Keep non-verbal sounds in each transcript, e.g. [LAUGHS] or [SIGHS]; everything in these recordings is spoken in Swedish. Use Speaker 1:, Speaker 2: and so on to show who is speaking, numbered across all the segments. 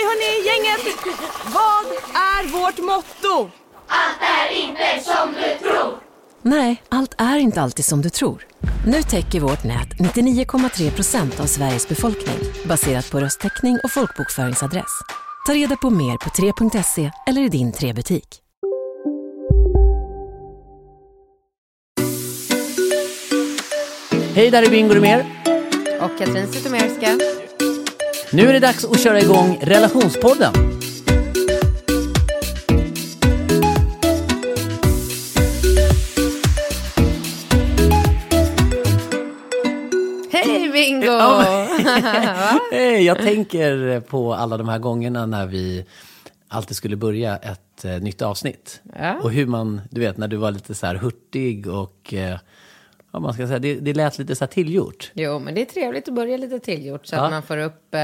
Speaker 1: Okej hörni, gänget! Vad är vårt motto?
Speaker 2: Nej, allt är inte alltid som du tror. Nu täcker vårt nät 99,3 procent av Sveriges befolkning baserat på röstteckning och folkbokföringsadress. Ta reda på mer på 3.se eller i din 3-butik.
Speaker 3: Hej, där är Bingo Rimér.
Speaker 4: Och Katrin Zytomierska.
Speaker 3: Nu är det dags att köra igång Relationspodden.
Speaker 4: Hej Bingo!
Speaker 3: Ja, [LAUGHS] Hej, jag tänker på alla de här gångerna när vi alltid skulle börja ett eh, nytt avsnitt.
Speaker 4: Ja.
Speaker 3: Och hur man, du vet, när du var lite så här hurtig och, eh, vad man ska säga, det, det lät lite så här tillgjort.
Speaker 4: Jo, men det är trevligt att börja lite tillgjort så
Speaker 3: Ja.
Speaker 4: att man får upp... Eh,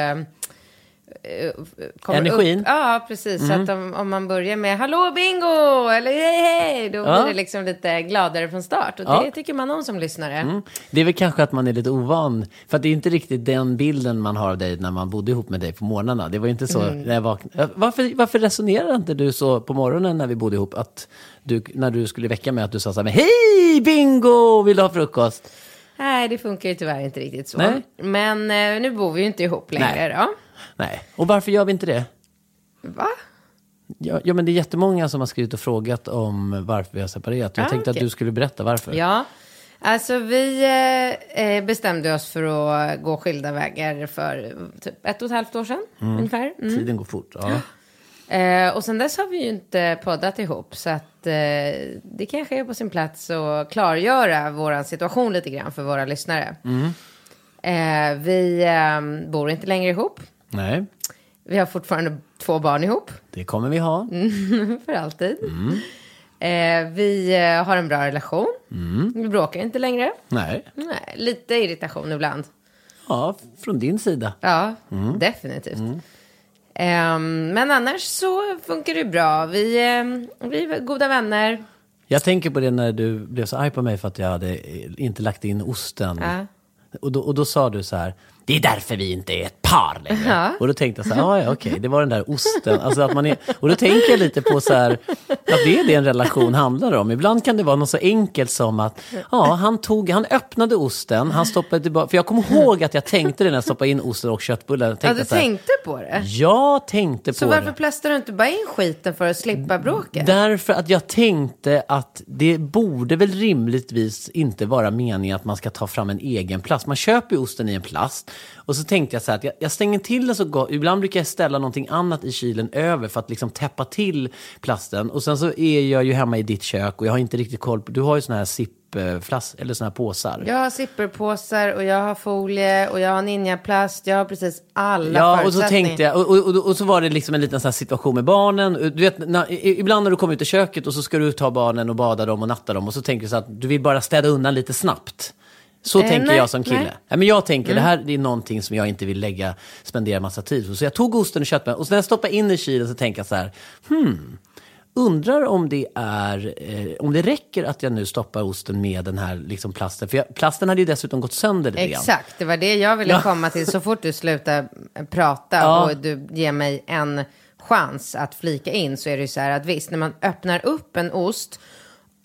Speaker 3: Energin. Mm.
Speaker 4: Upp, ja, precis. Så att om, om man börjar med Hallå Bingo! Eller hej hej! Då
Speaker 3: Ja.
Speaker 4: blir det liksom lite gladare från start. Och
Speaker 3: Ja.
Speaker 4: det tycker man om som lyssnare.
Speaker 3: Mm. Det är väl kanske att man är lite ovan, för att det är inte riktigt den bilden man har av dig när man bodde ihop med dig på morgnarna. Det var inte så
Speaker 4: Mm.
Speaker 3: när jag vaknade. Varför, varför resonerar inte du så på morgonen när vi bodde ihop, att du, när du skulle väcka mig, att du sa så här, hej Bingo, vill du ha frukost?
Speaker 4: Nej, det funkar ju tyvärr inte riktigt så.
Speaker 3: Nej.
Speaker 4: Men eh, nu bor vi ju inte ihop längre
Speaker 3: Nej.
Speaker 4: då.
Speaker 3: Nej, och varför gör vi inte det?
Speaker 4: Va?
Speaker 3: Ja, ja, men det är jättemånga som har skrivit och frågat om varför vi har separerat. Jag
Speaker 4: Ah,
Speaker 3: tänkte
Speaker 4: okej.
Speaker 3: att du skulle berätta varför.
Speaker 4: Ja, alltså vi eh, eh, bestämde oss för att gå skilda vägar för typ ett och ett halvt år sedan ungefär. Mm.
Speaker 3: Tiden går fort. Ja. [GASPS]
Speaker 4: Eh, och sen dess har vi ju inte poddat ihop så att eh, det kanske är på sin plats att klargöra vår situation lite grann för våra lyssnare. Eh, vi eh, bor inte längre ihop.
Speaker 3: Nej,
Speaker 4: Vi har fortfarande två barn ihop
Speaker 3: det kommer vi ha. [LAUGHS]
Speaker 4: för alltid. Eh, vi eh, har en bra relation. Vi bråkar inte längre.
Speaker 3: Nej,
Speaker 4: Nej, lite irritation ibland.
Speaker 3: ja, från din sida.
Speaker 4: Ja, definitivt. Ehm, men annars så funkar det bra. Vi, ehm, vi är goda vänner.
Speaker 3: Jag tänker på det när du blev så arg på mig för att jag hade eh, inte lagt in osten.
Speaker 4: Ja.
Speaker 3: Och, då, och då sa du så här, det är därför vi inte är ett par längre.
Speaker 4: Ja.
Speaker 3: Och då tänkte jag så här, "Ah, ja, okej, det var den där osten. Alltså att man är, och då tänker jag lite på så här, att det är det en relation handlar om. Ibland kan det vara något så enkelt som att, ja, han tog, han öppnade osten, han stoppade tillbaka, för jag kommer ihåg att jag tänkte det när jag stoppade in osten och köttbullar. Jag
Speaker 4: Ja, du
Speaker 3: så här,
Speaker 4: tänkte på det?
Speaker 3: Jag tänkte på
Speaker 4: Så varför
Speaker 3: det.
Speaker 4: plastar du inte bara in skiten för att slippa bråket?
Speaker 3: Därför att jag tänkte att det borde väl rimligtvis inte vara meningen att man ska ta fram en egen plast. Man köper ju osten i en plast. Och så tänkte jag så här att jag, jag stänger till den så gott. Ibland brukar jag ställa någonting annat i kylen över för att liksom täppa till plasten. Och sen så är jag ju hemma i ditt kök och jag har inte riktigt koll på, du har ju såna här sippflass eller såna här påsar.
Speaker 4: Jag har zipperpåsar och jag har folie och jag har ninjaplast. Jag har precis alla
Speaker 3: Ja, och så tänkte jag, och, och, och, och så var det liksom en liten sån situation med barnen. Du vet, när, ibland när du kommer ut i köket och så ska du ta barnen och bada dem och natta dem och så tänker du så att du vill bara städa undan lite snabbt. Så
Speaker 4: Eh,
Speaker 3: tänker
Speaker 4: nej,
Speaker 3: jag som kille.
Speaker 4: nej.
Speaker 3: Men jag tänker, det här är någonting som jag inte vill lägga, spendera massa tid på. Så jag tog osten och köttbullarna och så när jag stoppade in i kylen så tänker jag så här, hmm, undrar om det är, eh, om det räcker att jag nu stoppar osten med den här liksom plasten. För jag, plasten hade ju dessutom gått sönder lite.
Speaker 4: Exakt, det var det jag ville
Speaker 3: Ja.
Speaker 4: komma till. Så fort du slutar prata
Speaker 3: Ja.
Speaker 4: och du ger mig en chans att flika in så är det ju så här att visst, när man öppnar upp en ost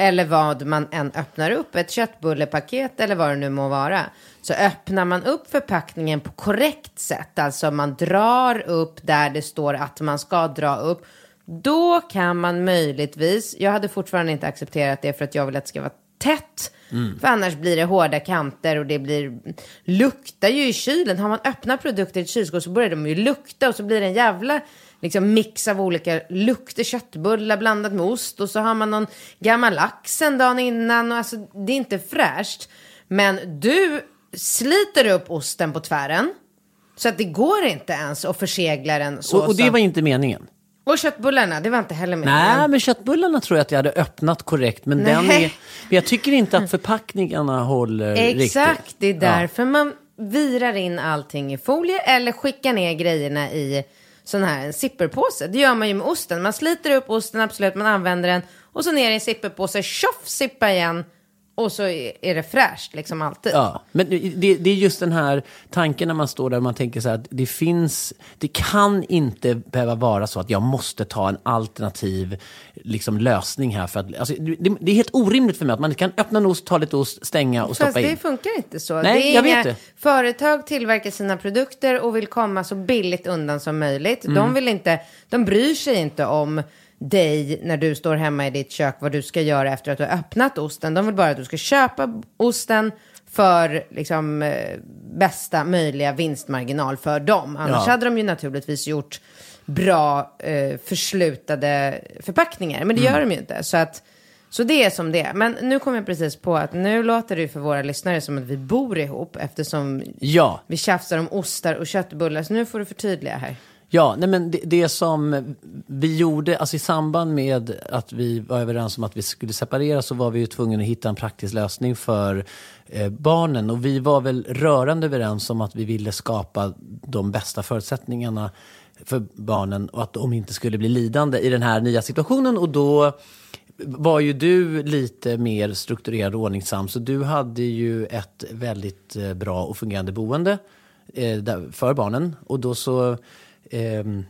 Speaker 4: eller vad man än öppnar upp, ett köttbullepaket eller vad det nu må vara, så öppnar man upp förpackningen på korrekt sätt, alltså man drar upp där det står att man ska dra upp, då kan man möjligtvis, jag hade fortfarande inte accepterat det för att jag vill att det ska vara tätt. För annars blir det hårda kanter och det blir, luktar ju i kylen. Har man öppnat produkter i ett kylskåp så börjar de ju lukta och så blir det en jävla liksom, mix av olika lukter. Köttbullar blandat med ost och så har man någon gammal lax en dagen innan. Och alltså, det är inte fräscht. Men du sliter upp osten på tvären. Så att det går inte ens att försegla den så.
Speaker 3: Och, och det var inte meningen.
Speaker 4: och köttbullarna, det var inte heller meningen.
Speaker 3: Nej, men köttbullarna tror jag att jag hade öppnat korrekt. Men, den är, jag tycker inte att förpackningarna håller riktigt.
Speaker 4: Exakt, det är
Speaker 3: Ja.
Speaker 4: därför man virar in allting i folie eller skickar ner grejerna i sån här en zipperpåse. Det gör man ju med osten. Man sliter upp osten, absolut, man använder den och så ner i en zipperpåse, tjoff, zippa igen och så är det fräscht liksom alltid.
Speaker 3: Ja, men det, det är just den här tanken när man står där och man tänker så här att det finns, det kan inte behöva vara så att jag måste ta en alternativ liksom, lösning här för att, alltså, det, det är helt orimligt för mig att man kan öppna en ost, ta lite ost, stänga och stoppa
Speaker 4: Fast det
Speaker 3: in.
Speaker 4: funkar inte så.
Speaker 3: Nej, jag vet det.
Speaker 4: Företag tillverkar sina produkter och vill komma så billigt undan som möjligt.
Speaker 3: Mm.
Speaker 4: De, vill inte, de bryr sig inte om dig när du står hemma i ditt kök vad du ska göra efter att du har öppnat osten. De vill bara att du ska köpa osten för liksom, eh, bästa möjliga vinstmarginal för dem. Annars
Speaker 3: Ja.
Speaker 4: hade de ju naturligtvis gjort bra eh, förslutade förpackningar. Men det
Speaker 3: Mm.
Speaker 4: gör de ju inte. Så, att, så det är som det är. Men nu kom jag precis på att nu låter det för våra lyssnare som att vi bor ihop eftersom
Speaker 3: Ja,
Speaker 4: vi tjafsar om ostar och köttbullar. Så nu får du förtydliga här.
Speaker 3: Ja, nej men det, det som vi gjorde, alltså i samband med att vi var överens om att vi skulle separera så var vi ju tvungna att hitta en praktisk lösning för eh, barnen. Och vi var väl rörande överens om att vi ville skapa de bästa förutsättningarna för barnen och att de inte skulle bli lidande i den här nya situationen. Och då var ju du lite mer strukturerad och ordningsam. Så du hade ju ett väldigt eh, bra och fungerande boende eh, där, för barnen. Och då så ehm,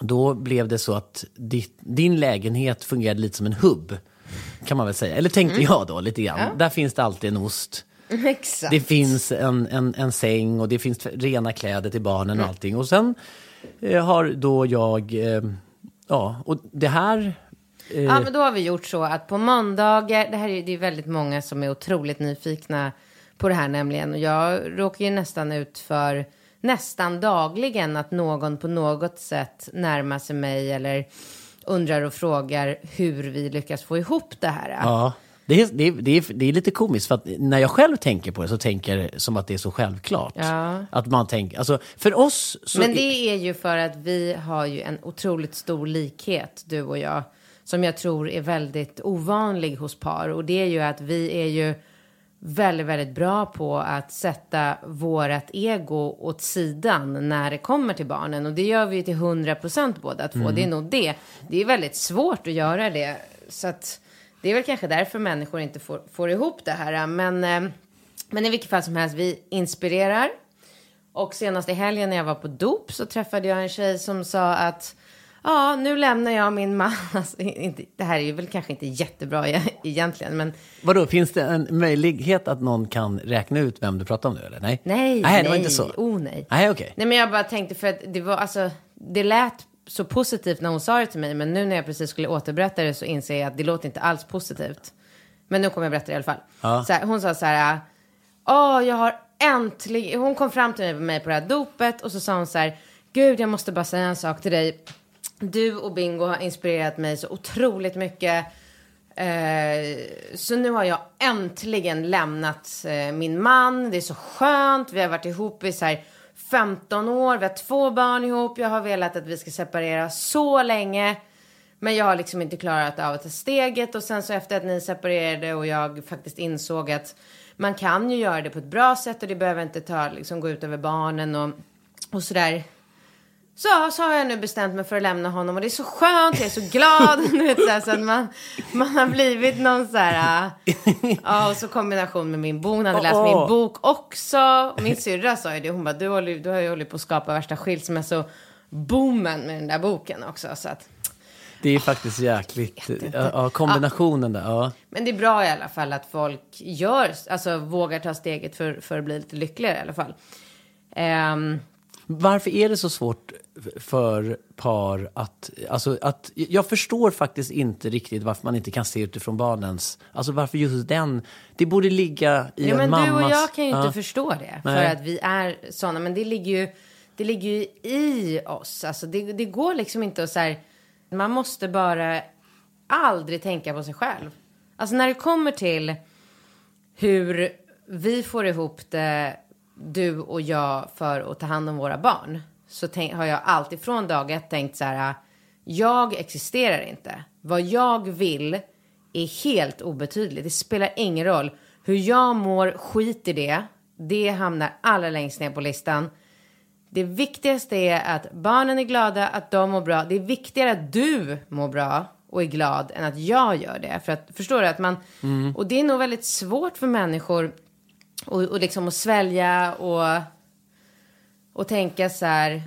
Speaker 3: då blev det så att ditt, din lägenhet fungerade lite som en hubb. Kan man väl säga. Eller tänkte jag då lite grann. Där finns det alltid en ost. [LAUGHS]
Speaker 4: Exakt.
Speaker 3: Det finns en, en, en säng och det finns rena kläder till barnen och allting. Och sen eh, har då jag... Eh, ja, och det här... Eh,
Speaker 4: Ja, men då har vi gjort så att på måndagar, det här är det är väldigt många som är otroligt nyfikna på det här nämligen. Och jag råkar ju nästan ut för nästan dagligen att någon på något sätt närmar sig mig eller undrar och frågar hur vi lyckas få ihop det här.
Speaker 3: Ja, det är, det, är, det, är, det är lite komiskt för att när jag själv tänker på det så tänker jag som att det är så självklart.
Speaker 4: Ja.
Speaker 3: Att man tänker, alltså för oss så...
Speaker 4: Men det är ju för att vi har ju en otroligt stor likhet, du och jag, som jag tror är väldigt ovanlig hos par. Och det är ju att vi är ju väldigt, väldigt bra på att sätta vårat ego åt sidan när det kommer till barnen. Och det gör vi till 100 procent båda två. Det är nog det. Det är väldigt svårt att göra det. Så att det är väl kanske därför människor inte får, får ihop det här. Men, eh, men i vilket fall som helst, vi inspirerar. Och senast i helgen när jag var på dop så träffade jag en tjej som sa att ja, nu lämnar jag min man. [LAUGHS] Alltså, inte, det här är ju väl kanske inte jättebra e- egentligen, men
Speaker 3: Vadå, finns det en möjlighet att någon kan räkna ut vem du pratar om nu eller? Nej,
Speaker 4: nej,
Speaker 3: nej, det var inte så.
Speaker 4: Oh nej.
Speaker 3: Nej, okej.
Speaker 4: Nej, men jag bara tänkte för att det var alltså, det lät så positivt när hon sa det till mig, men nu när jag precis skulle återberätta det så inser jag att det låter inte alls positivt. Men nu kommer jag berätta det i alla fall.
Speaker 3: Ja.
Speaker 4: Så här, hon sa så här, åh, jag har äntligen, hon kom fram till mig på det här dopet och så sa hon så här, gud, jag måste bara säga en sak till dig. Du och Bingo har inspirerat mig så otroligt mycket. Eh, så nu har jag äntligen lämnat eh, min man. Det är så skönt. Vi har varit ihop i så här 15 år. Vi har två barn ihop. Jag har velat att vi ska separera så länge. Men jag har liksom inte klarat av att ta steget. Och sen så efter att ni separerade och jag faktiskt insåg att man kan ju göra det på ett bra sätt och det behöver inte ta, liksom, gå ut över barnen och, och sådär. Så, så har jag nu bestämt mig för att lämna honom och det är så skönt, jag är så glad. [LAUGHS] du vet, så, här, så att man, man har blivit någon så här, äh, ja och så kombination med min bok, hon hade läst
Speaker 3: Åh.
Speaker 4: min bok också. Min syrra sa ju det, hon bara, du, håller, du har ju hållit på att skapa värsta skilsmässoboomen med den där boken också. Så att,
Speaker 3: Det är faktiskt jäkligt, ja, ja, kombinationen där, ja.
Speaker 4: men det är bra i alla fall att folk gör, alltså vågar ta steget för, för att bli lite lyckligare i alla fall. Ehm,
Speaker 3: Varför är det så svårt för par att, alltså att, jag förstår faktiskt inte riktigt varför man inte kan se utifrån barnens, alltså varför just den, det borde ligga i
Speaker 4: Ja, men
Speaker 3: en mammas...
Speaker 4: du och jag kan ju inte
Speaker 3: ja.
Speaker 4: förstå det.
Speaker 3: Nej.
Speaker 4: För att vi är sådana. Men det ligger ju, det ligger ju i oss. Alltså det, det går liksom inte att så här, man måste bara aldrig tänka på sig själv. Alltså när det kommer till hur vi får ihop det du och jag för att ta hand om våra barn. Så tänk, har jag alltid från dag ett tänkt så här. Jag existerar inte. Vad jag vill är helt obetydligt. Det spelar ingen roll. Hur jag mår, skit i det. Det hamnar allra längst ner på listan. Det viktigaste är att barnen är glada, att de mår bra. Det är viktigare att du mår bra och är glad än att jag gör det. För att, förstår du? Att man, Och det är nog väldigt svårt för människor och, och liksom att svälja och, och tänka så här.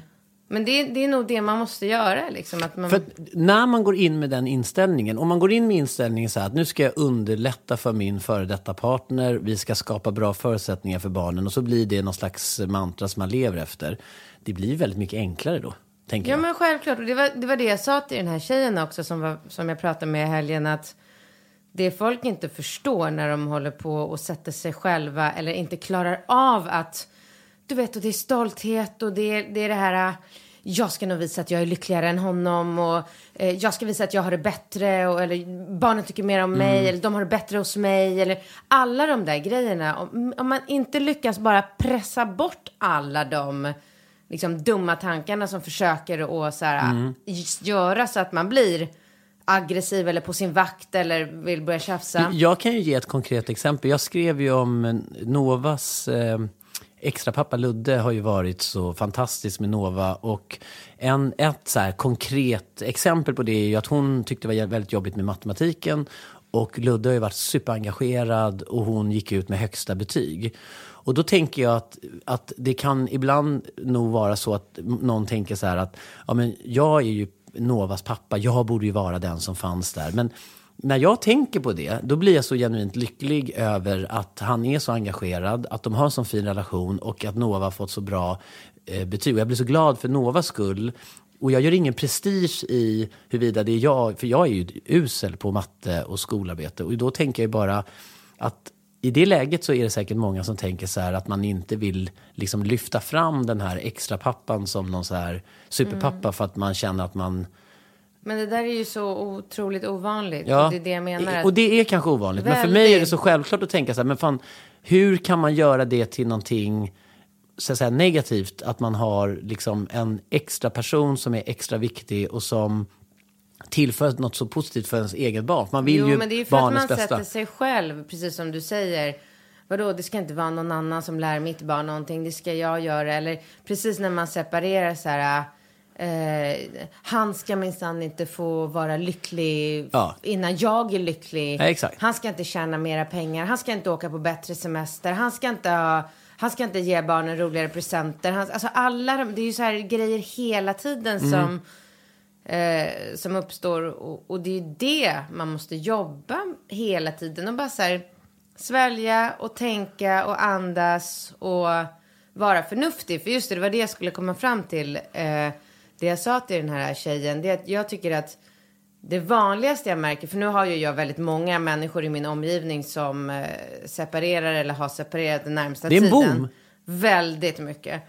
Speaker 4: Men det, det är nog det man måste göra. Liksom, att man,
Speaker 3: För när man går in med den inställningen, om man går in med inställningen så här att nu ska jag underlätta för min före detta partner, vi ska skapa bra förutsättningar för barnen och så blir det någon slags mantra som man lever efter. Det blir väldigt mycket enklare då, tänker
Speaker 4: Ja
Speaker 3: jag.
Speaker 4: men självklart. Och det var, det var det jag sa till den här tjejen också som, var, som jag pratade med i helgen. Att det folk inte förstår när de håller på och sätter sig själva eller inte klarar av att du vet och det är stolthet och det är det, är det här jag ska nog visa att jag är lyckligare än honom och eh, jag ska visa att jag har det bättre och, eller barnen tycker mer om mig eller de har det bättre hos mig eller alla de där grejerna. Om, om man inte lyckas bara pressa bort alla de liksom dumma tankarna som försöker att så här, just göra så att man blir aggressiv eller på sin vakt eller vill börja tjafsa.
Speaker 3: Jag kan ju ge ett konkret exempel. Jag skrev ju om Novas eh, extra pappa Ludde har ju varit så fantastisk med Nova. Och en, ett så här konkret exempel på det är ju att hon tyckte det var väldigt jobbigt med matematiken. Och Ludde har ju varit superengagerad och hon gick ut med högsta betyg. Och då tänker jag att, att det kan ibland nog vara så att någon tänker så här att ja, men jag är ju Novas pappa, jag borde ju vara den som fanns där. Men när jag tänker på det, då blir jag så genuint lycklig över att han är så engagerad, att de har en så fin relation och att Nova har fått så bra eh, betyg. Och jag blir så glad för Novas skull. Och jag gör ingen prestige i huruvida det är jag, för jag är ju usel på matte och skolarbete. Och då tänker jag bara att i det läget så är det säkert många som tänker så här att man inte vill liksom lyfta fram den här extra pappan som någon så här superpappa för att man känner att man
Speaker 4: Men det där är ju så otroligt ovanligt.
Speaker 3: Ja,
Speaker 4: Det är det jag menar.
Speaker 3: och det är kanske ovanligt. Men för mig är det
Speaker 4: Väldigt.
Speaker 3: så självklart att tänka så här, men fan, hur kan man göra det till någonting så att säga, negativt? Att man har liksom en extra person som är extra viktig och som tillför något så positivt för ens eget barn. Man vill
Speaker 4: jo,
Speaker 3: ju
Speaker 4: men det är ju för att man
Speaker 3: bästa.
Speaker 4: sätter sig själv, precis som du säger. Vadå, det ska inte vara någon annan som lär mitt barn någonting, det ska jag göra. Eller precis när man separerar så här, eh, han ska minsann inte få vara lycklig
Speaker 3: Ja.
Speaker 4: innan jag är lycklig.
Speaker 3: Ja.
Speaker 4: Han ska inte tjäna mera pengar, han ska inte åka på bättre semester, han ska inte ha han ska inte ge barnen roligare presenter. Han, alltså alla de, det är ju så här grejer hela tiden
Speaker 3: Mm.
Speaker 4: som eh, som uppstår. Och, och det är det man måste jobba hela tiden. Och bara så här, svälja och tänka och andas och vara förnuftig. För just det, det var det jag skulle komma fram till. Eh, det jag sa till den här tjejen, det är att jag tycker att det vanligaste jag märker, för nu har ju jag väldigt många människor i min omgivning som eh, separerar eller har separerat den närmsta
Speaker 3: Det är en
Speaker 4: tiden.
Speaker 3: boom.
Speaker 4: Väldigt mycket.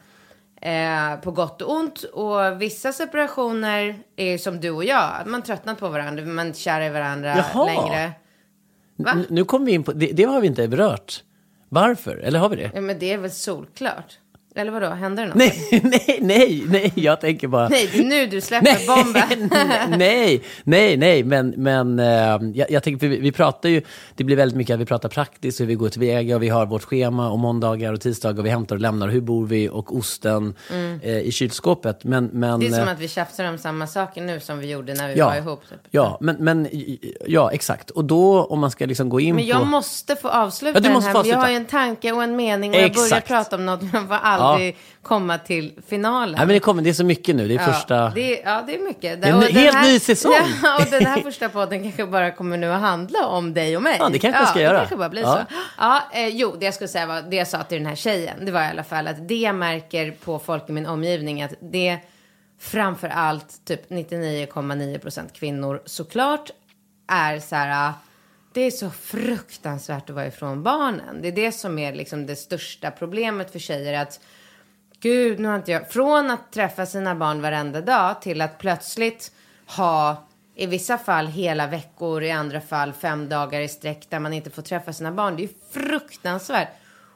Speaker 4: Eh, på gott och ont. Och vissa separationer är som du och jag. Man tröttnat på varandra, man är inte kära i varandra
Speaker 3: Jaha.
Speaker 4: längre. Va?
Speaker 3: N- Nu kommer vi in på, det, det har vi inte berört. Varför? Eller har vi det?
Speaker 4: Ja, men det är väl solklart. Eller vadå, händer det något?
Speaker 3: Nej, [LAUGHS] nej, nej, nej, jag tänker bara...
Speaker 4: Nej, det är nu du släpper bomben. [LAUGHS]
Speaker 3: nej, nej, nej, men, men eh, jag, jag tänker, vi, vi pratar ju, det blir väldigt mycket att vi pratar praktiskt, hur vi går tillväga och vi har vårt schema och måndagar och tisdagar och vi hämtar och lämnar, hur bor vi och osten eh, i kylskåpet. Men, men,
Speaker 4: Mm. Det är som
Speaker 3: eh,
Speaker 4: att vi tjafsar om samma saker nu som vi gjorde när vi
Speaker 3: ja,
Speaker 4: var ihop. Typ.
Speaker 3: Ja, men, men ja, exakt. Och då om man ska liksom gå in
Speaker 4: Men jag
Speaker 3: på...
Speaker 4: måste få avsluta
Speaker 3: Ja, du
Speaker 4: den
Speaker 3: måste
Speaker 4: här.
Speaker 3: få avsluta.
Speaker 4: Jag har ju en tanke och en mening och jag börjar
Speaker 3: Exakt.
Speaker 4: prata om något men jag får aldrig komma till finalen.
Speaker 3: Nej, men det kommer, det är så mycket nu, det är första...
Speaker 4: Ja, det är, ja, det är mycket.
Speaker 3: Det är en helt ny säsong. [LAUGHS]
Speaker 4: Ja, och den här [LAUGHS] första podden kanske bara kommer nu att handla om dig och mig.
Speaker 3: Ja, det kanske det ska göra.
Speaker 4: Det kanske bara blir
Speaker 3: Ja.
Speaker 4: så. Ja, eh, jo, det jag skulle säga var, det jag sa till den här tjejen, det var i alla fall att det jag märker på folk i min omgivning, att det framför allt typ 99,9 procent kvinnor såklart är så här, det är så fruktansvärt att vara ifrån barnen. Det är det som är liksom det största problemet för tjejer, att Gud, nu har inte jag... Från att träffa sina barn varenda dag till att plötsligt ha i vissa fall hela veckor, i andra fall fem dagar i sträck där man inte får träffa sina barn. Det är fruktansvärt.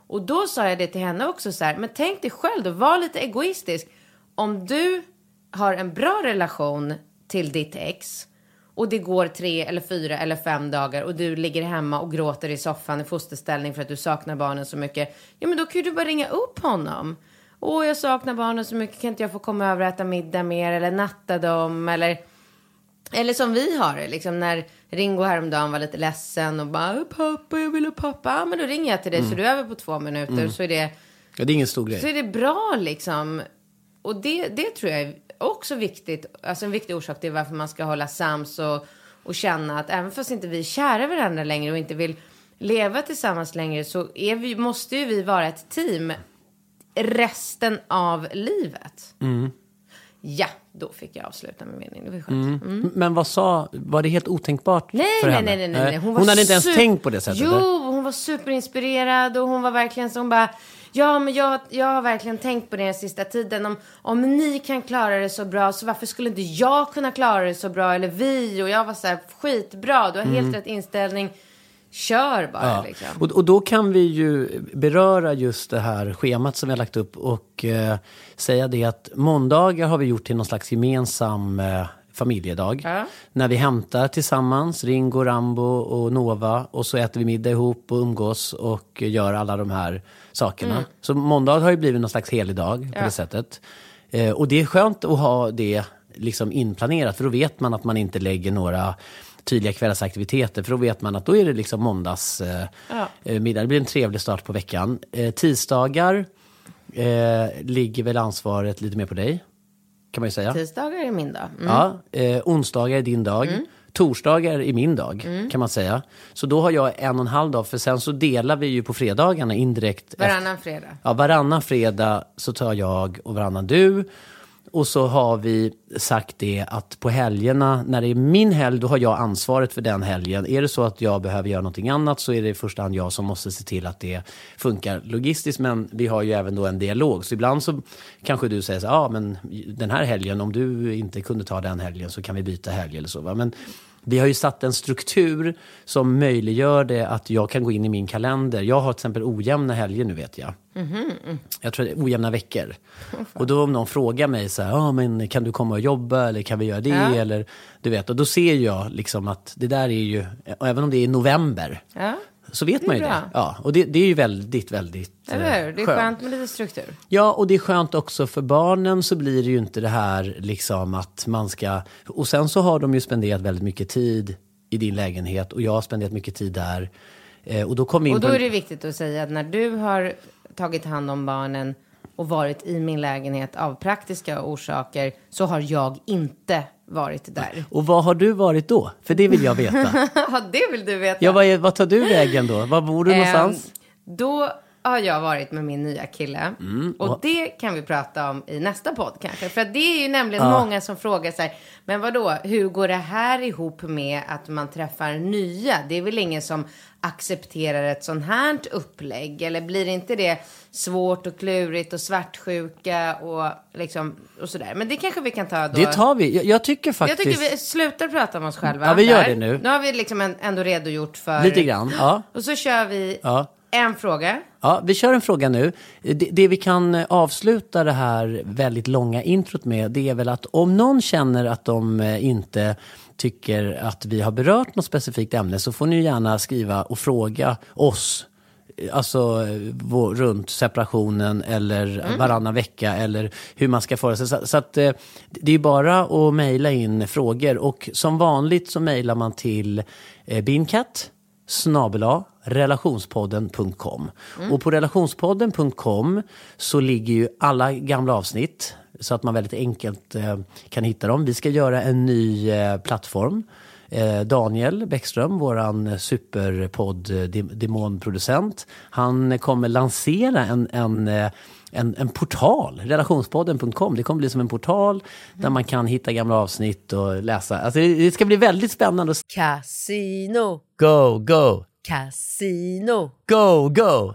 Speaker 4: Och då sa jag det till henne också så här, men tänk dig själv då, var lite egoistisk. Om du har en bra relation till ditt ex och det går tre eller fyra eller fem dagar och du ligger hemma och gråter i soffan i fosterställning för att du saknar barnen så mycket. Ja, men då kan ju du bara ringa upp honom. Åh, jag saknar barnen så mycket, kan inte jag få komma över och äta middag mer eller natta dem eller eller som vi har det, liksom när Ringo häromdagen var lite ledsen och bara pappa, jag vill ha pappa. Ja, men då ringer jag till dig så du är över på två minuter så är det
Speaker 3: Ja, det är ingen stor grej.
Speaker 4: så är det bra liksom. Och det, det tror jag är också viktigt, alltså en viktig orsak till varför man ska hålla sams och, och känna att även fast inte vi är kära varandra längre och inte vill leva tillsammans längre så är vi, måste ju vi vara ett team resten av livet. Ja, då fick jag avsluta min mening. Det var skönt. Mm.
Speaker 3: Men vad sa, var det helt otänkbart
Speaker 4: Nej,
Speaker 3: för
Speaker 4: nej,
Speaker 3: henne?
Speaker 4: nej, nej, nej.
Speaker 3: Hon,
Speaker 4: var
Speaker 3: hade inte ens tänkt på det sättet?
Speaker 4: Jo,
Speaker 3: eller?
Speaker 4: hon var superinspirerad och hon var verkligen så hon bara Ja, men jag, jag har verkligen tänkt på det den sista tiden. Om, om ni kan klara det så bra, så varför skulle inte jag kunna klara det så bra? Eller vi? Och jag var så här, skitbra, du har helt rätt inställning. Kör bara
Speaker 3: Mm. Ja.
Speaker 4: liksom.
Speaker 3: Och, och då kan vi ju beröra just det här schemat som vi har lagt upp och eh, säga det att måndagar har vi gjort till någon slags gemensam eh, familjedag.
Speaker 4: Ja.
Speaker 3: När vi hämtar tillsammans, Ringo, Rambo och Nova och så äter vi middag ihop och umgås och gör alla de här sakerna. Så måndag har ju blivit någon slags helig dag på
Speaker 4: Mm. Ja.
Speaker 3: det sättet. Eh, och det är skönt att ha det liksom inplanerat för då vet man att man inte lägger några tydliga kvällsaktiviteter för då vet man att då är det liksom måndags eh,
Speaker 4: Ja.
Speaker 3: eh, middag. Det blir en trevlig start på veckan. Eh, tisdagar eh, ligger väl ansvaret lite mer på dig. Kan man ju säga.
Speaker 4: Tisdagar är min dag. Mm.
Speaker 3: Ja, eh, onsdagar är din dag. Torsdagar är min dag,
Speaker 4: Mm.
Speaker 3: kan man säga. Så då har jag en och en halv dag, för sen så delar vi ju på fredagarna indirekt. efter-
Speaker 4: Varannan fredag.
Speaker 3: Ja, varannan fredag så tar jag och varannan du. Och så har vi sagt det att på helgerna, när det är min helg, då har jag ansvaret för den helgen. Är det så att jag behöver göra någonting annat så är det i första hand jag som måste se till att det funkar logistiskt. Men vi har ju även då en dialog. Så ibland så kanske du säger så ja ah, men den här helgen, om du inte kunde ta den helgen så kan vi byta helg eller så. Va? Men vi har ju satt en struktur som möjliggör det att jag kan gå in i min kalender. Jag har till exempel ojämna helger nu vet jag. Jag tror det är ojämna veckor. Och då om någon frågar mig så här, ah, men kan du komma och jobba eller kan vi göra det?
Speaker 4: Ja.
Speaker 3: Eller, du vet, och då ser jag liksom att det där är ju, även om det är november,
Speaker 4: Ja,
Speaker 3: så vet
Speaker 4: Det
Speaker 3: man ju
Speaker 4: bra.
Speaker 3: det. Ja, och det, det är ju väldigt, väldigt
Speaker 4: eller
Speaker 3: eh,
Speaker 4: hur? Det är skönt med lite struktur.
Speaker 3: Ja, och det är skönt också för barnen så blir det ju inte det här liksom att man ska... Och sen så har de ju spenderat väldigt mycket tid i din lägenhet och jag har spenderat mycket tid där. Eh, och då vi in
Speaker 4: Och då är det viktigt att säga att när du har tagit hand om barnen och varit i min lägenhet av praktiska orsaker så har jag inte varit där.
Speaker 3: Och vad har du varit då? För det vill jag veta. [LAUGHS]
Speaker 4: Ja, det vill du veta.
Speaker 3: Ja, vad, är, vad tar du vägen då? Var bor du någonstans?
Speaker 4: Ehm, då har jag varit med min nya kille.
Speaker 3: Mm,
Speaker 4: och det kan vi prata om i nästa podd kanske. För det är ju nämligen många som frågar här, men vad då? hur går det här ihop med att man träffar nya? Det är väl ingen som accepterar ett sånt här upplägg? Eller blir inte det svårt och klurigt och svartsjuka och liksom och sådär? Men det kanske vi kan ta då.
Speaker 3: Det tar vi. Jag, jag tycker
Speaker 4: jag
Speaker 3: faktiskt...
Speaker 4: tycker vi slutar prata om oss själva.
Speaker 3: Ja, vi gör
Speaker 4: där.
Speaker 3: det nu.
Speaker 4: Nu har vi liksom en- ändå redogjort för...
Speaker 3: Lite grann, ja.
Speaker 4: Och så kör vi
Speaker 3: Ja.
Speaker 4: En fråga.
Speaker 3: Ja, vi kör en fråga nu. Det, det vi kan avsluta det här väldigt långa introt med, det är väl att om någon känner att de eh, inte tycker att vi har berört något specifikt ämne så får ni gärna skriva och fråga oss. eh, Alltså eh, vår, runt separationen eller varannan vecka eller hur man ska föra sig. Så, så att, det är bara att mejla in frågor och som vanligt så mejlar man till eh, Binkat snabela relationspodden.com. Och på relationspodden.com så ligger ju alla gamla avsnitt så att man väldigt enkelt eh, kan hitta dem. Vi ska göra en ny eh, plattform. Eh, Daniel Bäckström, våran superpodd eh, dem- demonproducent, han kommer lansera en, en eh, en, en portal, relationspodden.com. Det kommer bli som en portal där man kan hitta gamla avsnitt och läsa. Alltså det, det ska bli väldigt spännande.
Speaker 5: Casino,
Speaker 3: Go, go,
Speaker 5: casino,
Speaker 3: go, go!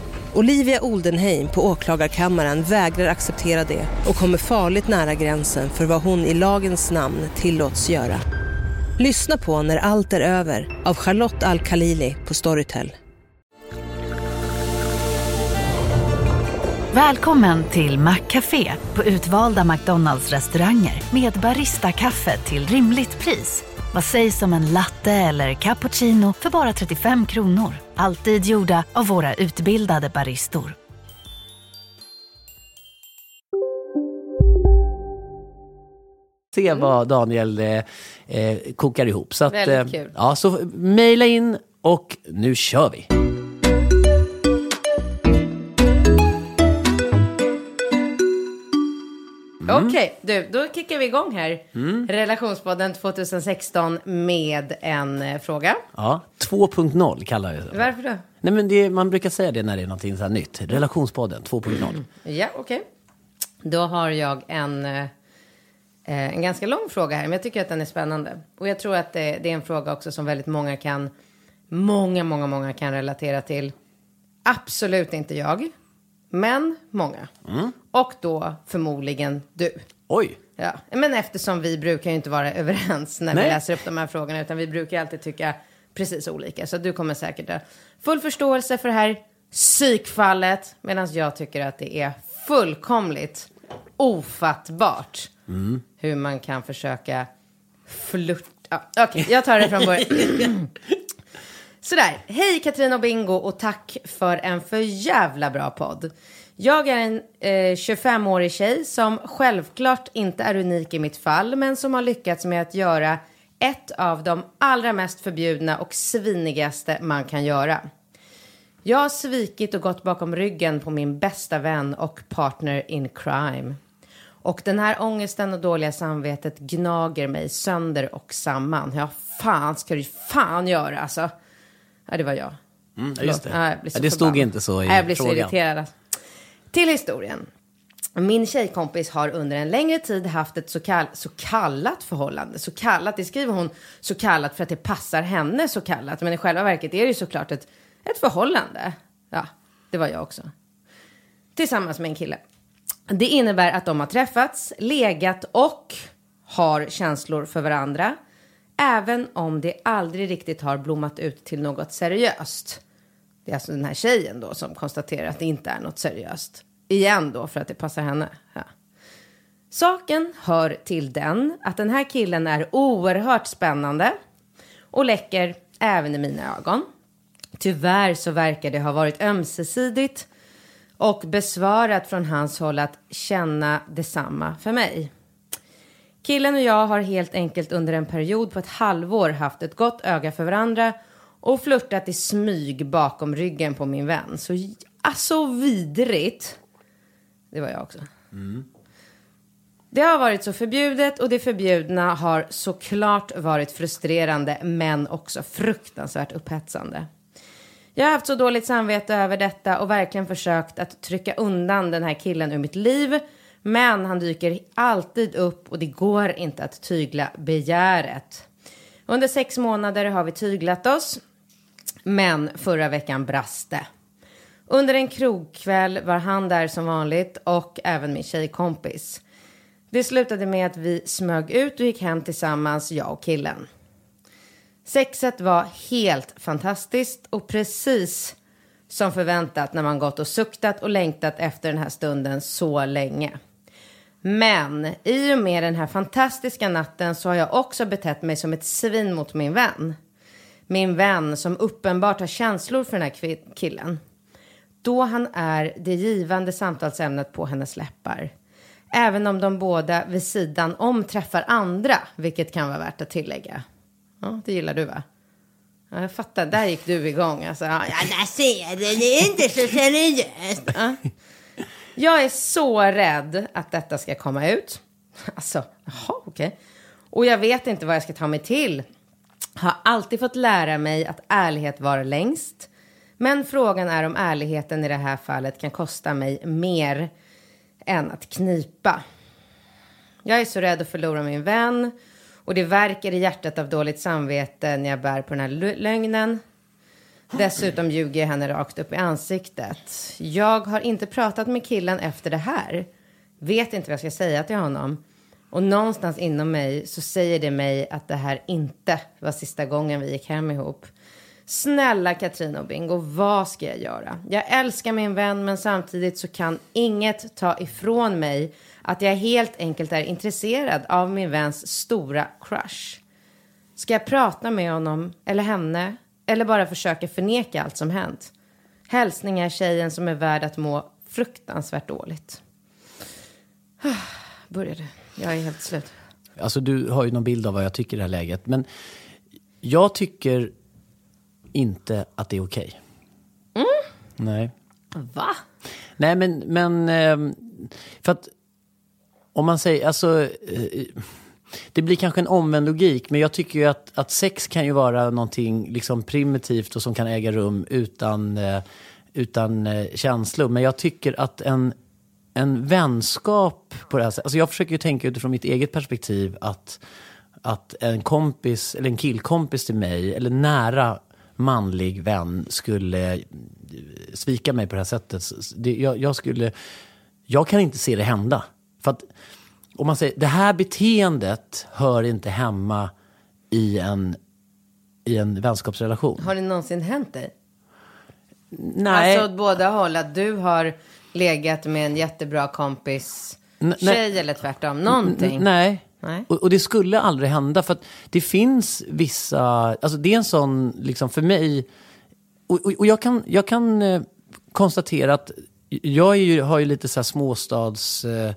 Speaker 6: Olivia Oldenheim på åklagarkammaren vägrar acceptera det och kommer farligt nära gränsen för vad hon i lagens namn tillåts göra. Lyssna på När allt är över av Charlotte Al-Khalili på Storytel.
Speaker 7: Välkommen till Maccafé på utvalda McDonalds restauranger med Baristakaffe till rimligt pris. Vad sägs om en latte eller cappuccino för bara 35 kronor? Alltid gjorda av våra utbildade baristor.
Speaker 3: Se vad Daniel eh, eh, kokar ihop. Så att,
Speaker 4: Väldigt
Speaker 3: eh,
Speaker 4: kul.
Speaker 3: Ja, så mejla in och nu kör vi.
Speaker 4: Okej, du, då kickar vi igång här. Relationspodden 2016 med en eh, fråga.
Speaker 3: Ja, 2.0 kallar vi det.
Speaker 4: Varför då?
Speaker 3: Nej, men det, man brukar säga det när det är någonting så här nytt. Relationspodden 2.0.
Speaker 4: Ja, okej. Då har jag en, eh, en ganska lång fråga här, men jag tycker att den är spännande. Och jag tror att det, det är en fråga också som väldigt många kan, många, många, många kan relatera till. Absolut inte jag, men många. Och då förmodligen du.
Speaker 3: Oj!
Speaker 4: Ja, men eftersom vi brukar ju inte vara överens när
Speaker 3: Nej.
Speaker 4: vi läser upp de här frågorna, utan vi brukar alltid tycka precis olika. Så du kommer säkert ha full förståelse för det här psykfallet, medan jag tycker att det är fullkomligt ofattbart hur man kan försöka flirta. Ja, Okej, jag tar det från början. [CLEARS THROAT] Sådär, hej Katrin och Bingo och tack för en för jävla bra podd. Jag är en eh, 25-årig tjej som självklart inte är unik i mitt fall, men som har lyckats med att göra ett av de allra mest förbjudna och svinigaste man kan göra. Jag har svikit och gått bakom ryggen på min bästa vän och partner in crime. Och den här ångesten och dåliga samvetet gnager mig sönder och samman. Ja, fan ska du fan göra alltså. Ja, det var jag.
Speaker 3: Mm, just det.
Speaker 4: Ja,
Speaker 3: det stod inte så i
Speaker 4: Nej, Jag blir så
Speaker 3: frågan.
Speaker 4: irriterad. Till historien. Min tjejkompis har under en längre tid haft ett så, kall, så kallat förhållande. Så kallat, det skriver hon så kallat för att det passar henne så kallat. Men i själva verket är det ju såklart ett, ett förhållande. Ja, det var jag också. Tillsammans med en kille. Det innebär att de har träffats, legat och har känslor för varandra. Även om det aldrig riktigt har blommat ut till något seriöst. Det är alltså den här tjejen då som konstaterar att det inte är något seriöst. Igen då för att det passar henne. Ja. Saken hör till den att den här killen är oerhört spännande och läcker även i mina ögon. Tyvärr så verkar det ha varit ömsesidigt och besvarat från hans håll att känna detsamma för mig. Killen och jag har helt enkelt under en period på ett halvår haft ett gott öga för varandra och flörtat i smyg bakom ryggen på min vän. Så alltså vidrigt. Det var jag också. Det har varit så förbjudet och det förbjudna har såklart varit frustrerande men också fruktansvärt upphetsande. Jag har haft så dåligt samvete över detta och verkligen försökt att trycka undan den här killen ur mitt liv. Men han dyker alltid upp och det går inte att tygla begäret. Under sex månader har vi tyglat oss. Men förra veckan brast det. Under en krogkväll var han där som vanligt och även min tjejkompis. Det slutade med att vi smög ut och gick hem tillsammans, jag och killen. Sexet var helt fantastiskt och precis som förväntat när man gått och suktat och längtat efter den här stunden så länge. Men i och med den här fantastiska natten så har jag också betett mig som ett svin mot min vän. Min vän som uppenbart har känslor för den här killen. Då han är det givande samtalsämnet på hennes läppar. Även om de båda vid sidan om träffar andra, vilket kan vara värt att tillägga. Ja, det gillar du va? Ja, jag fattar, där gick du igång. Alltså, ja, där ser du, det är inte så seriöst. Ja. Jag är så rädd att detta ska komma ut. Alltså, jaha, okej. Och jag vet inte vad jag ska ta mig till. Har alltid fått lära mig att ärlighet var längst. Men frågan är om ärligheten i det här fallet kan kosta mig mer än att knipa. Jag är så rädd att förlora min vän och det verkar i hjärtat av dåligt samvete när jag bär på den här lögnen. Dessutom ljuger jag henne rakt upp i ansiktet. Jag har inte pratat med killen efter det här. Vet inte vad jag ska säga till honom. Och någonstans inom mig så säger det mig att det här inte var sista gången vi gick hem ihop. Snälla Katrin och Bingo, vad ska jag göra? Jag älskar min vän men samtidigt så kan inget ta ifrån mig att jag helt enkelt är intresserad av min väns stora crush. Ska jag prata med honom eller henne eller bara försöka förneka allt som hänt? Hälsningar tjejen som är värd att må fruktansvärt dåligt. [SIGHS] Började. Jag är helt slut.
Speaker 3: Alltså du har ju någon bild av vad jag tycker i det här läget. Men jag tycker inte att det är okej. Nej.
Speaker 4: Va?
Speaker 3: Nej, men, men ehm, för att om man säger, alltså, eh, det blir kanske en omvänd logik, men jag tycker ju att, att sex kan ju vara någonting liksom primitivt och som kan äga rum utan, eh, utan eh, känslor. Men jag tycker att en, en vänskap på det här sättet, alltså jag försöker ju tänka utifrån mitt eget perspektiv att, att en kompis, eller en killkompis till mig, eller nära manlig vän skulle eh, svika mig på det här sättet. Det, jag, jag skulle, jag kan inte se det hända. För att om man säger, det här beteendet hör inte hemma i en, i en vänskapsrelation.
Speaker 4: Har det någonsin hänt dig?
Speaker 3: Nej.
Speaker 4: Alltså åt båda håll, att du har legat med en jättebra kompis
Speaker 3: N-
Speaker 4: tjej
Speaker 3: nej.
Speaker 4: eller tvärtom, någonting?
Speaker 3: N- Nej.
Speaker 4: Nej.
Speaker 3: Och, och det skulle aldrig hända för att det finns vissa, alltså det är en sån, liksom för mig, och, och, och jag kan, jag kan eh, konstatera att jag är ju, har ju lite så här småstads, eh,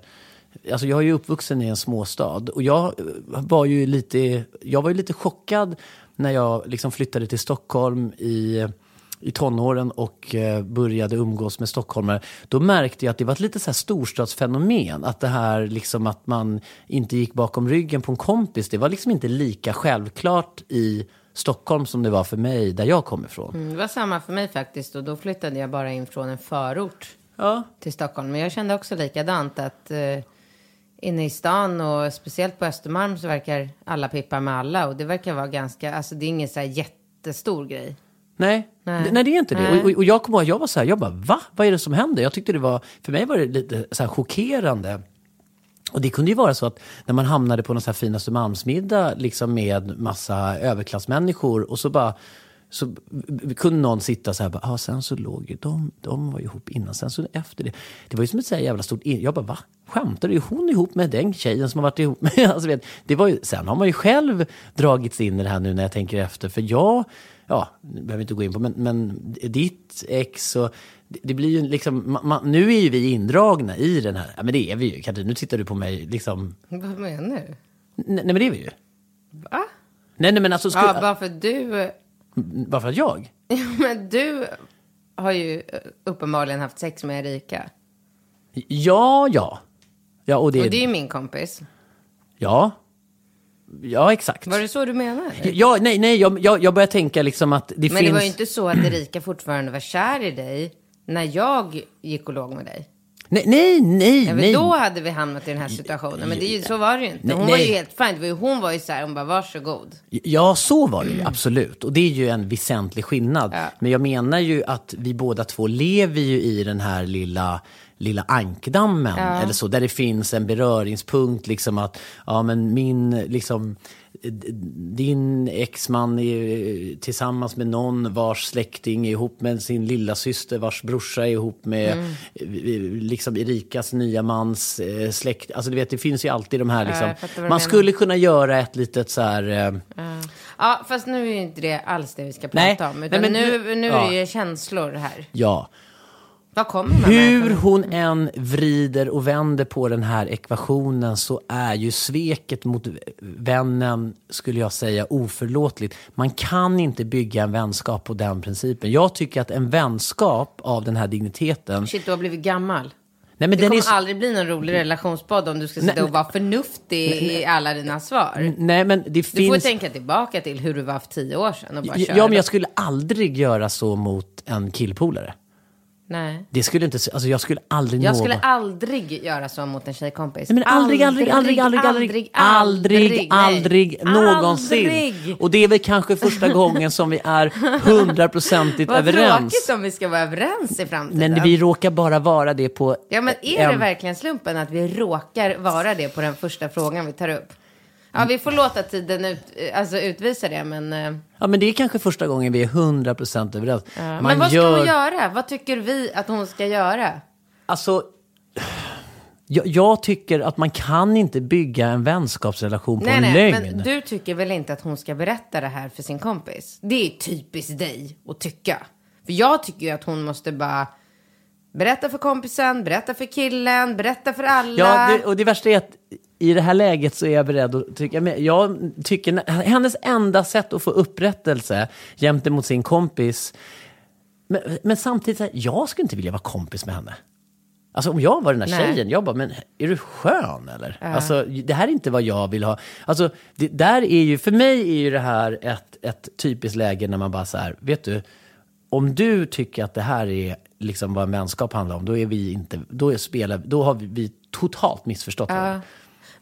Speaker 3: alltså jag är ju uppvuxen i en småstad och jag eh, var ju lite, jag var ju lite chockad när jag liksom flyttade till Stockholm i i tonåren och eh, började umgås med stockholmare, då märkte jag att det var ett lite så här storstadsfenomen. Att det här liksom att man inte gick bakom ryggen på en kompis, det var liksom inte lika självklart i Stockholm som det var för mig där jag kommer ifrån.
Speaker 4: Mm, Det var samma för mig faktiskt och då flyttade jag bara in från en förort
Speaker 3: Ja.
Speaker 4: till Stockholm. Men jag kände också likadant att eh, inne i stan och speciellt på Östermalm så verkar alla pippa med alla och det verkar vara ganska, alltså det är ingen så här jättestor grej.
Speaker 3: Nej.
Speaker 4: Nej.
Speaker 3: Nej. Nej, det är inte det. Och, och, jag kommer ihåg, jag var så här, jag bara, va? Vad är det som händer? Jag tyckte det var, för mig var det lite så här chockerande. Och det kunde ju vara så att när man hamnade på någon så här fin Östermalmsmiddag liksom med massa överklassmänniskor och så bara så kunde någon sitta så här, bara, ah, sen så låg ju de, de var ju ihop innan, sen så efter det. Det var ju som ett så här jävla stort, in- jag bara va? Skämtar du? Hon ihop med den tjejen som har varit ihop med, [LAUGHS] alltså, vet, det var ju, sen har man ju själv dragits in i det här nu när jag tänker efter, för jag, ja, det behöver vi inte gå in på, men, men ditt ex och det, blir ju liksom, ma, ma, nu är ju vi indragna i den här, ja men det är vi ju, Katrin, nu tittar du på mig liksom,
Speaker 4: Vad menar du?
Speaker 3: nej, nej men det är vi ju.
Speaker 4: Va?
Speaker 3: Nej, nej men alltså, skulle,
Speaker 4: Ja, bara för du,
Speaker 3: bara för att jag?
Speaker 4: men du har ju eh, uppenbarligen haft sex med Erika.
Speaker 3: Ja, ja. Ja, och det,
Speaker 4: Och det är ju min kompis.
Speaker 3: ja. Ja, exakt.
Speaker 4: Var det så du menar?
Speaker 3: Ja, nej, nej, jag, jag, jag börjar tänka liksom att det
Speaker 4: Men
Speaker 3: finns...
Speaker 4: det var ju inte så att Erika fortfarande var kär i dig när jag gick och låg med dig.
Speaker 3: Nej, nej, nej.
Speaker 4: Ja,
Speaker 3: nej.
Speaker 4: Då hade vi hamnat i den här situationen. Men det är ju, så var det ju inte.
Speaker 3: Nej,
Speaker 4: Hon var ju
Speaker 3: nej.
Speaker 4: helt fine. Var ju, hon var ju så här, hon bara varsågod.
Speaker 3: Ja, så var det ju absolut. Och det är ju en väsentlig skillnad.
Speaker 4: Ja.
Speaker 3: Men jag menar ju att vi båda två lever ju i den här lilla lilla ankdammen
Speaker 4: Ja.
Speaker 3: eller så, där det finns en beröringspunkt, liksom att ja men min, liksom din exman är tillsammans med någon vars släkting är ihop med sin lilla syster vars brorsa är ihop med
Speaker 4: Mm.
Speaker 3: eh, liksom Erikas nya mans eh, släkt. Alltså du vet, det finns ju alltid de här liksom. Man
Speaker 4: menar.
Speaker 3: skulle kunna göra ett litet så här. Eh,
Speaker 4: Ja, fast nu är ju inte det alls det vi ska
Speaker 3: Nej.
Speaker 4: prata om. Utan
Speaker 3: Nej, men
Speaker 4: nu,
Speaker 3: nu-
Speaker 4: nu
Speaker 3: ja.
Speaker 4: är det ju känslor här.
Speaker 3: ja. Hur hon än vrider och vänder på den här ekvationen så är ju sveket mot vännen, skulle jag säga, oförlåtligt. Man kan inte bygga en vänskap på den principen. Jag tycker att en vänskap av den här digniteten...
Speaker 4: Shit, du har blivit gammal.
Speaker 3: Nej, men
Speaker 4: det kommer
Speaker 3: är
Speaker 4: aldrig bli någon rolig relationspodd om du ska sitta
Speaker 3: Nej,
Speaker 4: och vara förnuftig i alla dina svar.
Speaker 3: Nej, men det
Speaker 4: Du får ju
Speaker 3: finns...
Speaker 4: tänka tillbaka till hur du var för tio år sedan och bara
Speaker 3: Ja,
Speaker 4: köra.
Speaker 3: ja, men jag skulle aldrig göra så mot en killpolare.
Speaker 4: Nej.
Speaker 3: Det skulle inte... Alltså jag skulle aldrig
Speaker 4: Jag
Speaker 3: nå-
Speaker 4: skulle aldrig göra så mot en tjejkompis.
Speaker 3: Nej, men aldrig, aldrig, aldrig, aldrig, aldrig, aldrig, aldrig,
Speaker 4: nej.
Speaker 3: någonsin.
Speaker 4: Aldrig.
Speaker 3: Och det är väl kanske första gången som vi är hundraprocentigt
Speaker 4: Vad
Speaker 3: överens.
Speaker 4: tråkigt om vi ska vara överens i framtiden.
Speaker 3: Men vi råkar bara vara det på...
Speaker 4: Ja, men är det
Speaker 3: en-
Speaker 4: verkligen slumpen att vi råkar vara det på den första frågan vi tar upp? Ja, vi får låta tiden ut, alltså utvisa det, men... eh,
Speaker 3: Ja, men det är kanske första gången vi är hundraprocentigt överens.
Speaker 4: Ja. Men vad ska
Speaker 3: gör-
Speaker 4: hon göra? Vad tycker vi att hon ska göra?
Speaker 3: Alltså, jag, jag tycker att man kan inte bygga en vänskapsrelation på
Speaker 4: nej,
Speaker 3: en
Speaker 4: nej,
Speaker 3: lögn.
Speaker 4: men du tycker väl inte att hon ska berätta det här för sin kompis? Det är typiskt dig att tycka. För jag tycker ju att hon måste bara berätta för kompisen, berätta för killen, berätta för alla.
Speaker 3: Ja, det, och det värsta är att i det här läget så är jag beredd att tycka med. Jag tycker hennes enda sätt att få upprättelse gentemot sin kompis. Men, men samtidigt, så här, jag skulle inte vilja vara kompis med henne. Alltså om jag var den där
Speaker 4: Nej.
Speaker 3: tjejen, jag bara, men är du skön eller? Alltså det här är inte vad jag vill ha. Alltså det där är ju, för mig är ju det här ett, ett typiskt läge när man bara så här, vet du, om du tycker att det här är liksom vad en vänskap handlar om, då är vi inte, då är spelar, då har vi, vi totalt missförstått varandra.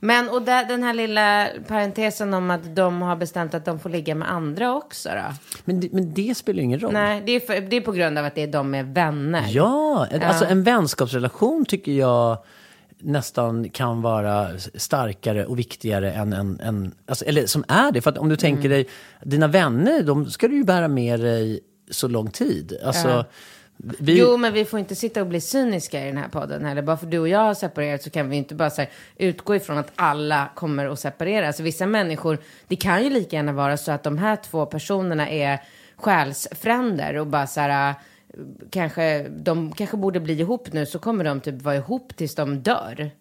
Speaker 4: Men och där, den här lilla parentesen om att de har bestämt att de får ligga med andra också då?
Speaker 3: Men, det- men det spelar ju ingen roll.
Speaker 4: Nej, det är, för, det är på grund av att det är de är vänner.
Speaker 3: Ja, en- alltså en vänskapsrelation tycker jag nästan kan vara starkare och viktigare än en, en alltså, eller som är det. För att om du tänker dig, dina vänner, de ska du ju bära med dig så lång tid. Alltså. Vi,
Speaker 4: Jo, men vi får inte sitta och bli cyniska i den här podden heller. Bara för du och jag har separerat så kan vi inte bara här, utgå ifrån att alla kommer att separera. Alltså vissa människor, det kan ju lika gärna vara så att de här två personerna är själsfränder och bara så här, äh, kanske, de kanske borde bli ihop nu så kommer de typ vara ihop tills de dör.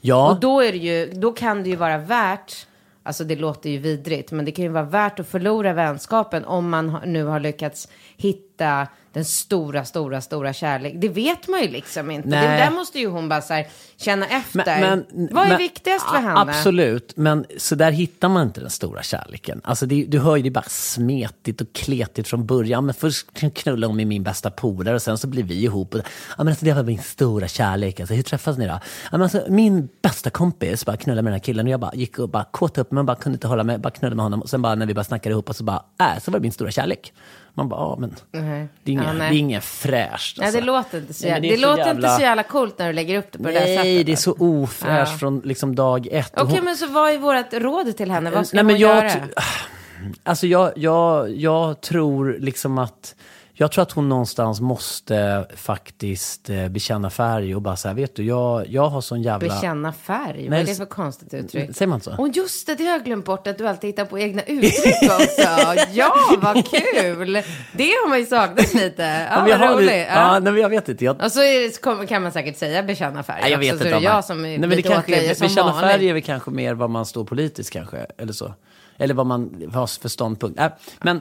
Speaker 3: ja,
Speaker 4: Och då, är det ju, då kan det ju vara värt, alltså det låter ju vidrigt, men det kan ju vara värt att förlora vänskapen om man nu har lyckats hitta den stora, stora, stora kärlek. Det vet man ju liksom inte. Det
Speaker 3: Nej.
Speaker 4: där måste ju hon bara så här, känna efter.
Speaker 3: Men-
Speaker 4: Vad är
Speaker 3: men-
Speaker 4: viktigast för henne?
Speaker 3: Absolut, men så där hittar man inte den stora kärleken. Alltså det, du hör ju, det är bara smetigt och kletigt från början. Men först knullar hon med min bästa polare och sen så blir vi ihop. Och, ja, men alltså, det var min stora kärlek. Alltså, hur träffas ni då? Ja, men alltså, min bästa kompis bara knullade med den här killen och jag bara gick och bara kåt upp mig bara kunde inte hålla mig, bara knullade med honom. Och sen bara när vi bara snackade ihop och så bara, äh, så var det min stora kärlek. Man bara, ja men
Speaker 4: Nej.
Speaker 3: det är inget,
Speaker 4: Ja, nej.
Speaker 3: det är inget fräscht.
Speaker 4: Nej,
Speaker 3: Alltså.
Speaker 4: det låter inte så,
Speaker 3: Nej, men
Speaker 4: jävla,
Speaker 3: det är
Speaker 4: det
Speaker 3: så
Speaker 4: låter
Speaker 3: jävla-
Speaker 4: inte så jävla coolt när du lägger upp det på det där sättet.
Speaker 3: Nej, det är så ofräscht
Speaker 4: Ja.
Speaker 3: från liksom dag ett.
Speaker 4: Okej,
Speaker 3: hon-
Speaker 4: men så vad är vårt råd till henne? Vad ska
Speaker 3: Nej, men
Speaker 4: hon
Speaker 3: jag
Speaker 4: göra? [SIGHS]
Speaker 3: Alltså jag, jag, jag tror liksom att jag tror att hon någonstans måste faktiskt eh, bekänna färg och bara säga, vet du, jag, jag har sån jävla...
Speaker 4: Bekänna färg? Vad är det för konstigt uttryck?
Speaker 3: Säger man så?
Speaker 4: Och just det, det har jag glömt bort att du alltid hittar på egna uttryck också. [LAUGHS] ja, vad kul! Det har man ju saknat lite. Ja,
Speaker 3: jag
Speaker 4: vad roligt.
Speaker 3: det,
Speaker 4: Ja.
Speaker 3: ja, nej, men jag vet inte. Jag,
Speaker 4: Och så är det, så kan man säkert säga bekänna färg
Speaker 3: nej, jag
Speaker 4: också,
Speaker 3: vet
Speaker 4: så
Speaker 3: inte.
Speaker 4: är det
Speaker 3: man-
Speaker 4: jag som är
Speaker 3: nej, men det
Speaker 4: lite
Speaker 3: kanske är,
Speaker 4: som
Speaker 3: Bekänna
Speaker 4: vanligt.
Speaker 3: färg är väl kanske mer vad man står politiskt kanske, eller så. Eller vad man har för ståndpunkt. Äh, men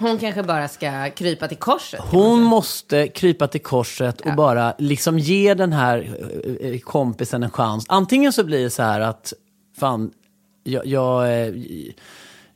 Speaker 4: Hon kanske bara ska krypa till korset.
Speaker 3: Hon måste krypa till korset och bara liksom ge den här eh, kompisen en chans. Antingen så blir det så här att, fan, jag, jag, eh,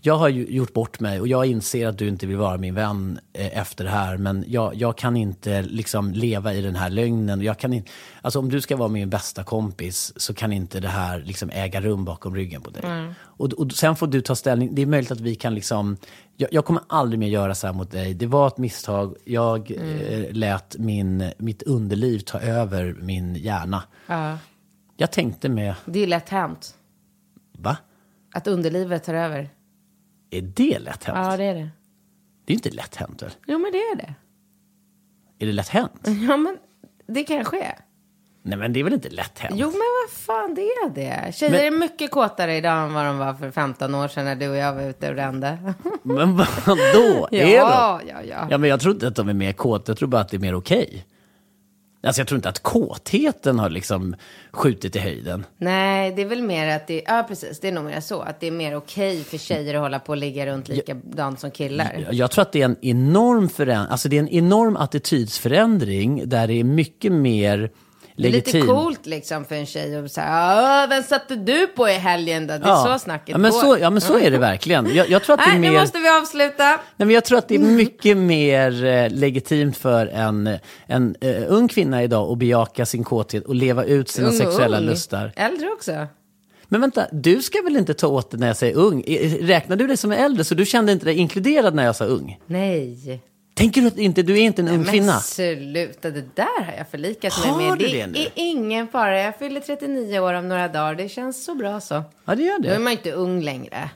Speaker 3: jag har ju gjort bort mig och jag inser att du inte vill vara min vän eh, efter det här. Men jag, jag kan inte liksom leva i den här lögnen. Jag kan inte, alltså om du ska vara min bästa kompis så kan inte det här liksom äga rum bakom ryggen på dig. Och, och sen får du ta ställning. Det är möjligt att vi kan liksom, jag, jag kommer aldrig mer göra så här mot dig. Det var ett misstag. Jag eh, lät min, mitt underliv ta över min hjärna.
Speaker 4: Ja.
Speaker 3: Jag tänkte med,
Speaker 4: Det är lätt hänt.
Speaker 3: va?
Speaker 4: Att underlivet tar över.
Speaker 3: Är det lätt hänt?
Speaker 4: Ja, det är det.
Speaker 3: Det är inte lätt hänt väl?
Speaker 4: Jo, men det är det.
Speaker 3: Är det lätt hänt? [LAUGHS]
Speaker 4: Ja, men det kanske är.
Speaker 3: Nej men det är väl inte lätt hänt?
Speaker 4: Jo, men vad fan det är det. Tjejer
Speaker 3: Men-
Speaker 4: är mycket kåtare idag än vad de var för 15 år sedan när du och jag var ute och rände.
Speaker 3: Men vadå? [LAUGHS]
Speaker 4: Ja,
Speaker 3: är de?
Speaker 4: ja, ja.
Speaker 3: Ja men jag tror inte att de är mer kåta, jag tror bara att det är mer okej. Alltså jag tror inte att kåtheten har liksom skjutit i höjden.
Speaker 4: Nej, det är väl mer att det, ja precis, det är nog mer så. Att det är mer okej för tjejer att hålla på och ligga runt likadant som killar.
Speaker 3: Jag tror att det är en enorm, föränd- alltså det är en enorm attitydsförändring där det är mycket mer
Speaker 4: Det är lite
Speaker 3: legitim.
Speaker 4: coolt liksom för en tjej att säga, vem satte du på i helgen då? Det är så snacket
Speaker 3: ja, men
Speaker 4: går.
Speaker 3: så, ja men så är det verkligen. Jag, jag tror att det är
Speaker 4: Nej,
Speaker 3: mer...
Speaker 4: nu måste vi avsluta.
Speaker 3: Nej, men jag tror att det är mycket mer eh, legitimt för en, en eh, ung kvinna idag att bejaka sin kåthet och leva ut sina
Speaker 4: Ung
Speaker 3: sexuella
Speaker 4: ung.
Speaker 3: lustar.
Speaker 4: Äldre också.
Speaker 3: Men vänta, du ska väl inte ta åt dig när jag säger ung? Räknar du dig som äldre så du kände inte dig inkluderad när jag sa ung?
Speaker 4: Nej.
Speaker 3: Tänker du att inte, du är inte en ung
Speaker 4: Men
Speaker 3: kvinna?
Speaker 4: sluta, det där har jag förlikat mig med.
Speaker 3: du
Speaker 4: Det,
Speaker 3: det nu?
Speaker 4: är ingen fara. Jag fyller 39 år om några dagar. Det känns så bra så.
Speaker 3: Ja, det gör
Speaker 4: Då är
Speaker 3: det.
Speaker 4: man inte ung längre.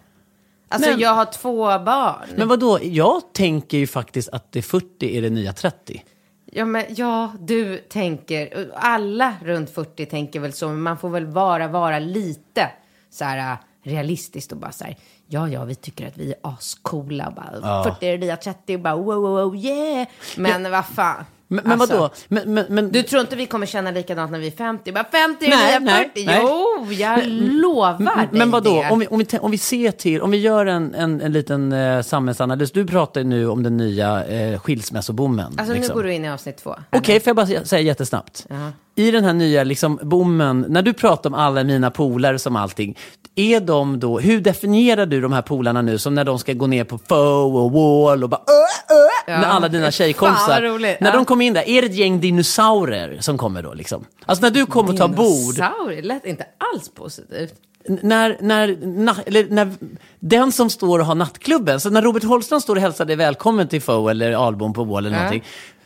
Speaker 4: Alltså
Speaker 3: Men-
Speaker 4: jag har två barn.
Speaker 3: Men vad då? jag tänker ju faktiskt att det 40 är det nya 30.
Speaker 4: Ja, men ja, du tänker, alla runt 40 tänker väl så, men man får väl vara, vara lite så här realistiskt och bara så här, ja, ja, vi tycker att vi är ascoola, bara, 40 är det nya 30, och bara wow, wow, wow, yeah. Men vad fan.
Speaker 3: Men, men
Speaker 4: Alltså,
Speaker 3: vadå? Men, men, men,
Speaker 4: Du tror inte vi kommer känna likadant när vi är 50? Bara 50 är
Speaker 3: Nej, nej,
Speaker 4: 40?
Speaker 3: nej.
Speaker 4: Jo, jag lovar dig
Speaker 3: men vadå?
Speaker 4: det.
Speaker 3: Om vi, om, vi, om vi ser till, om vi gör en, en, en liten eh, samhällsanalys. Du pratar ju nu om den nya eh, skilsmässoboomen.
Speaker 4: Alltså
Speaker 3: liksom.
Speaker 4: nu går du in i avsnitt två.
Speaker 3: Okej, får jag bara sä- säga jättesnabbt? I den här nya liksom, boomen, när du pratar om alla mina polare som allting, är de då, hur definierar du de här polarna nu som när de ska gå ner på Foe och Wall och bara äh, äh, med alla dina tjejkompisar? När
Speaker 4: Ja.
Speaker 3: de kommer in där, är det ett gäng dinosaurier som kommer då liksom? Alltså när du kommer och tar bord,
Speaker 4: Dinosaurier lät inte alls positivt.
Speaker 3: N- när, när, na, när den som står och har nattklubben, så när Robert Holstrand står och hälsar dig välkommen till Foe eller Albom på Wall eller
Speaker 4: Ja.
Speaker 3: någonting.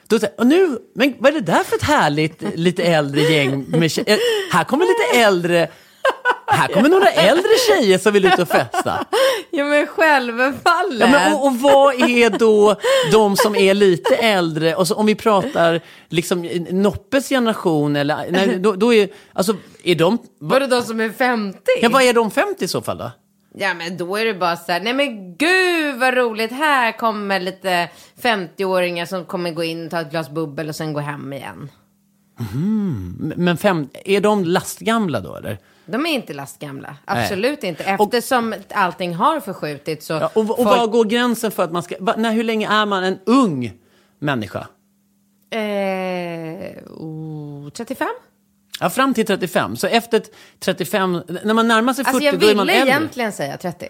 Speaker 3: Då säger och nu, men vad är det där för ett härligt lite äldre gäng med eh, Här kommer lite äldre, här kommer några äldre tjejer som vill ut och festa. [LAUGHS]
Speaker 4: Ja men självfallet.
Speaker 3: Ja, men, och, och vad är då de som är lite äldre? Och så, om vi pratar liksom Noppes generation, eller, nej, då, då är, alltså, är de...
Speaker 4: Var det de som är 50?
Speaker 3: Ja, vad är de 50 i så fall då?
Speaker 4: Ja men då är det bara så här, nej men gud vad roligt, här kommer lite 50-åringar som kommer gå in och ta ett glas bubbel och sen gå hem igen.
Speaker 3: Men fem, är de lastgamla då eller?
Speaker 4: De är inte lastgamla, absolut inte. Eftersom allting har förskjutits så...
Speaker 3: Ja, och och
Speaker 4: folk-
Speaker 3: var går gränsen för att man ska... När, hur länge är man en ung människa?
Speaker 4: Eh, oh, 35?
Speaker 3: Ja, fram till 35. Så efter 35, när man närmar sig 40
Speaker 4: Alltså jag
Speaker 3: då är man
Speaker 4: ville
Speaker 3: äldre.
Speaker 4: egentligen säga 30.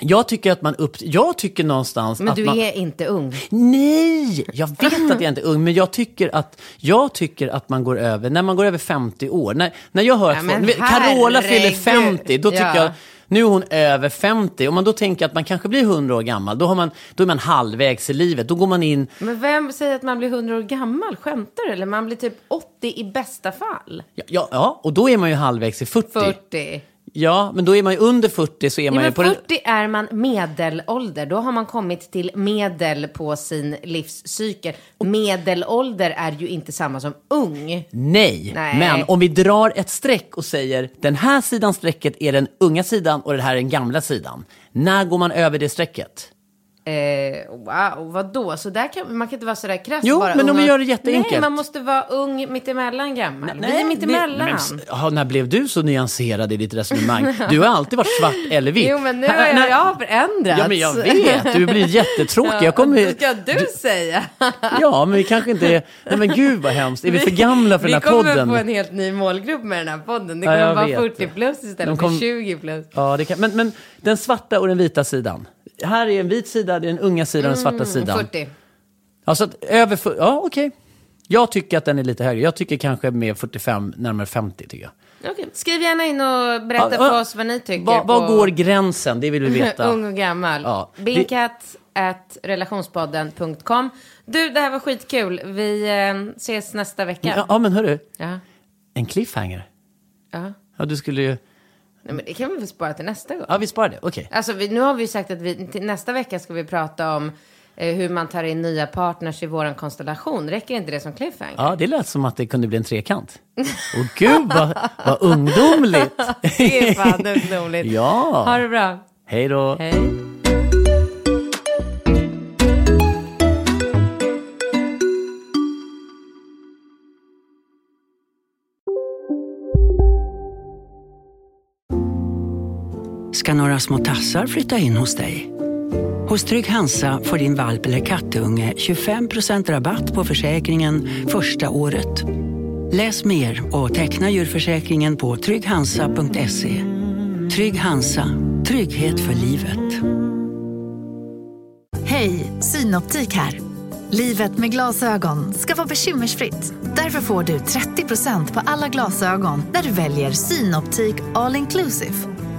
Speaker 3: Jag tycker att man upp... Jag tycker någonstans
Speaker 4: Men du
Speaker 3: man...
Speaker 4: är inte ung.
Speaker 3: Nej! Jag vet att jag inte är ung, men jag tycker att, jag tycker att man går över, när man går över 50 år, när, när jag hör
Speaker 4: Ja,
Speaker 3: att
Speaker 4: men
Speaker 3: folk, Carola fyller
Speaker 4: herregud.
Speaker 3: 50, då tycker
Speaker 4: Ja.
Speaker 3: jag, nu är hon över 50. Om man då tänker att man kanske blir 100 år gammal, då, har man, då är man halvvägs i livet. Då går man in,
Speaker 4: Men vem säger att man blir 100 år gammal? Skämtar du? Eller man blir typ 80 i bästa fall.
Speaker 3: ja, ja, ja och då är man ju halvvägs i 40.
Speaker 4: 40.
Speaker 3: Ja, men då är man ju under 40 så är
Speaker 4: Ja,
Speaker 3: man ju på den...
Speaker 4: 40 är man medelålder. Då har man kommit till medel på sin livscykel. Medelålder är ju inte samma som ung.
Speaker 3: Nej.
Speaker 4: Nej.
Speaker 3: men om vi drar ett streck och säger den här sidan strecket är den unga sidan och det här är den gamla sidan. När går man över det strecket?
Speaker 4: Eh, wow, vadå? Så där kan, man kan inte vara sådär krass.
Speaker 3: Jo,
Speaker 4: bara
Speaker 3: men
Speaker 4: ung
Speaker 3: om vi
Speaker 4: och-
Speaker 3: gör det jätteenkelt.
Speaker 4: Nej, man måste vara ung mittemellan gammal. vi är mittemellan.
Speaker 3: Men, ja, när blev du så nyanserad i ditt resonemang? [LAUGHS] Du har alltid varit svart eller vit.
Speaker 4: Jo, men nu har jag, jag har förändrats.
Speaker 3: Ja, men jag vet. Du blir jättetråkig. Jag kommer...
Speaker 4: Vad ska du, säga?
Speaker 3: Ja, men vi kanske inte är... Nej, men gud vad hemskt. Är vi för gamla för
Speaker 4: vi
Speaker 3: den här
Speaker 4: kommer
Speaker 3: podden?
Speaker 4: få en helt ny målgrupp med den här podden. Det
Speaker 3: Ja,
Speaker 4: kommer
Speaker 3: jag
Speaker 4: vara
Speaker 3: vet
Speaker 4: 40
Speaker 3: det.
Speaker 4: plus istället
Speaker 3: De kom-
Speaker 4: för 20 plus.
Speaker 3: Ja, det kan... men, men den svarta och den vita sidan. Här är en vit sida, det är den unga sidan och den svarta sidan.
Speaker 4: 40.
Speaker 3: Alltså över... Ja, okej. Jag tycker att den är lite högre. Jag tycker kanske med 45, närmare 50 tycker jag.
Speaker 4: Okej. Skriv gärna in och berätta
Speaker 3: Ja,
Speaker 4: för oss vad ni tycker.
Speaker 3: Var, var
Speaker 4: på-
Speaker 3: går gränsen? Det vill vi veta. [LAUGHS]
Speaker 4: Ung och gammal.
Speaker 3: Ja,
Speaker 4: Binkat at relationspodden.com. Du, det här var skitkul. Vi eh, ses nästa vecka.
Speaker 3: Ja, ja, men hörru.
Speaker 4: Ja.
Speaker 3: En cliffhanger.
Speaker 4: Ja.
Speaker 3: Ja, du skulle ju...
Speaker 4: Nej, men det kan vi väl spara till nästa gång.
Speaker 3: Ja, vi sparar det. Okej.
Speaker 4: Alltså, vi, nu har vi ju sagt att vi, till nästa vecka ska vi prata om eh, hur man tar in nya partners i våran konstellation. Räcker inte det som cliffhanger?
Speaker 3: Ja, det lät som att det kunde bli en trekant. Och gud, vad, vad ungdomligt!
Speaker 4: Det är fan ungdomligt. [LAUGHS]
Speaker 3: Ja.
Speaker 4: Ha det bra.
Speaker 3: Hej då.
Speaker 4: Hej.
Speaker 8: Några små tassar flytta in hos dig. Hos Trygg Hansa får din valp eller kattunge 25% rabatt på försäkringen första året. Läs mer och teckna djurförsäkringen på trygghansa.se. Trygg Hansa, trygghet för livet.
Speaker 7: Hej, Synoptik här. Livet med glasögon ska vara bekymmersfritt. Därför får du 30% på alla glasögon när du väljer Synoptik All Inclusive.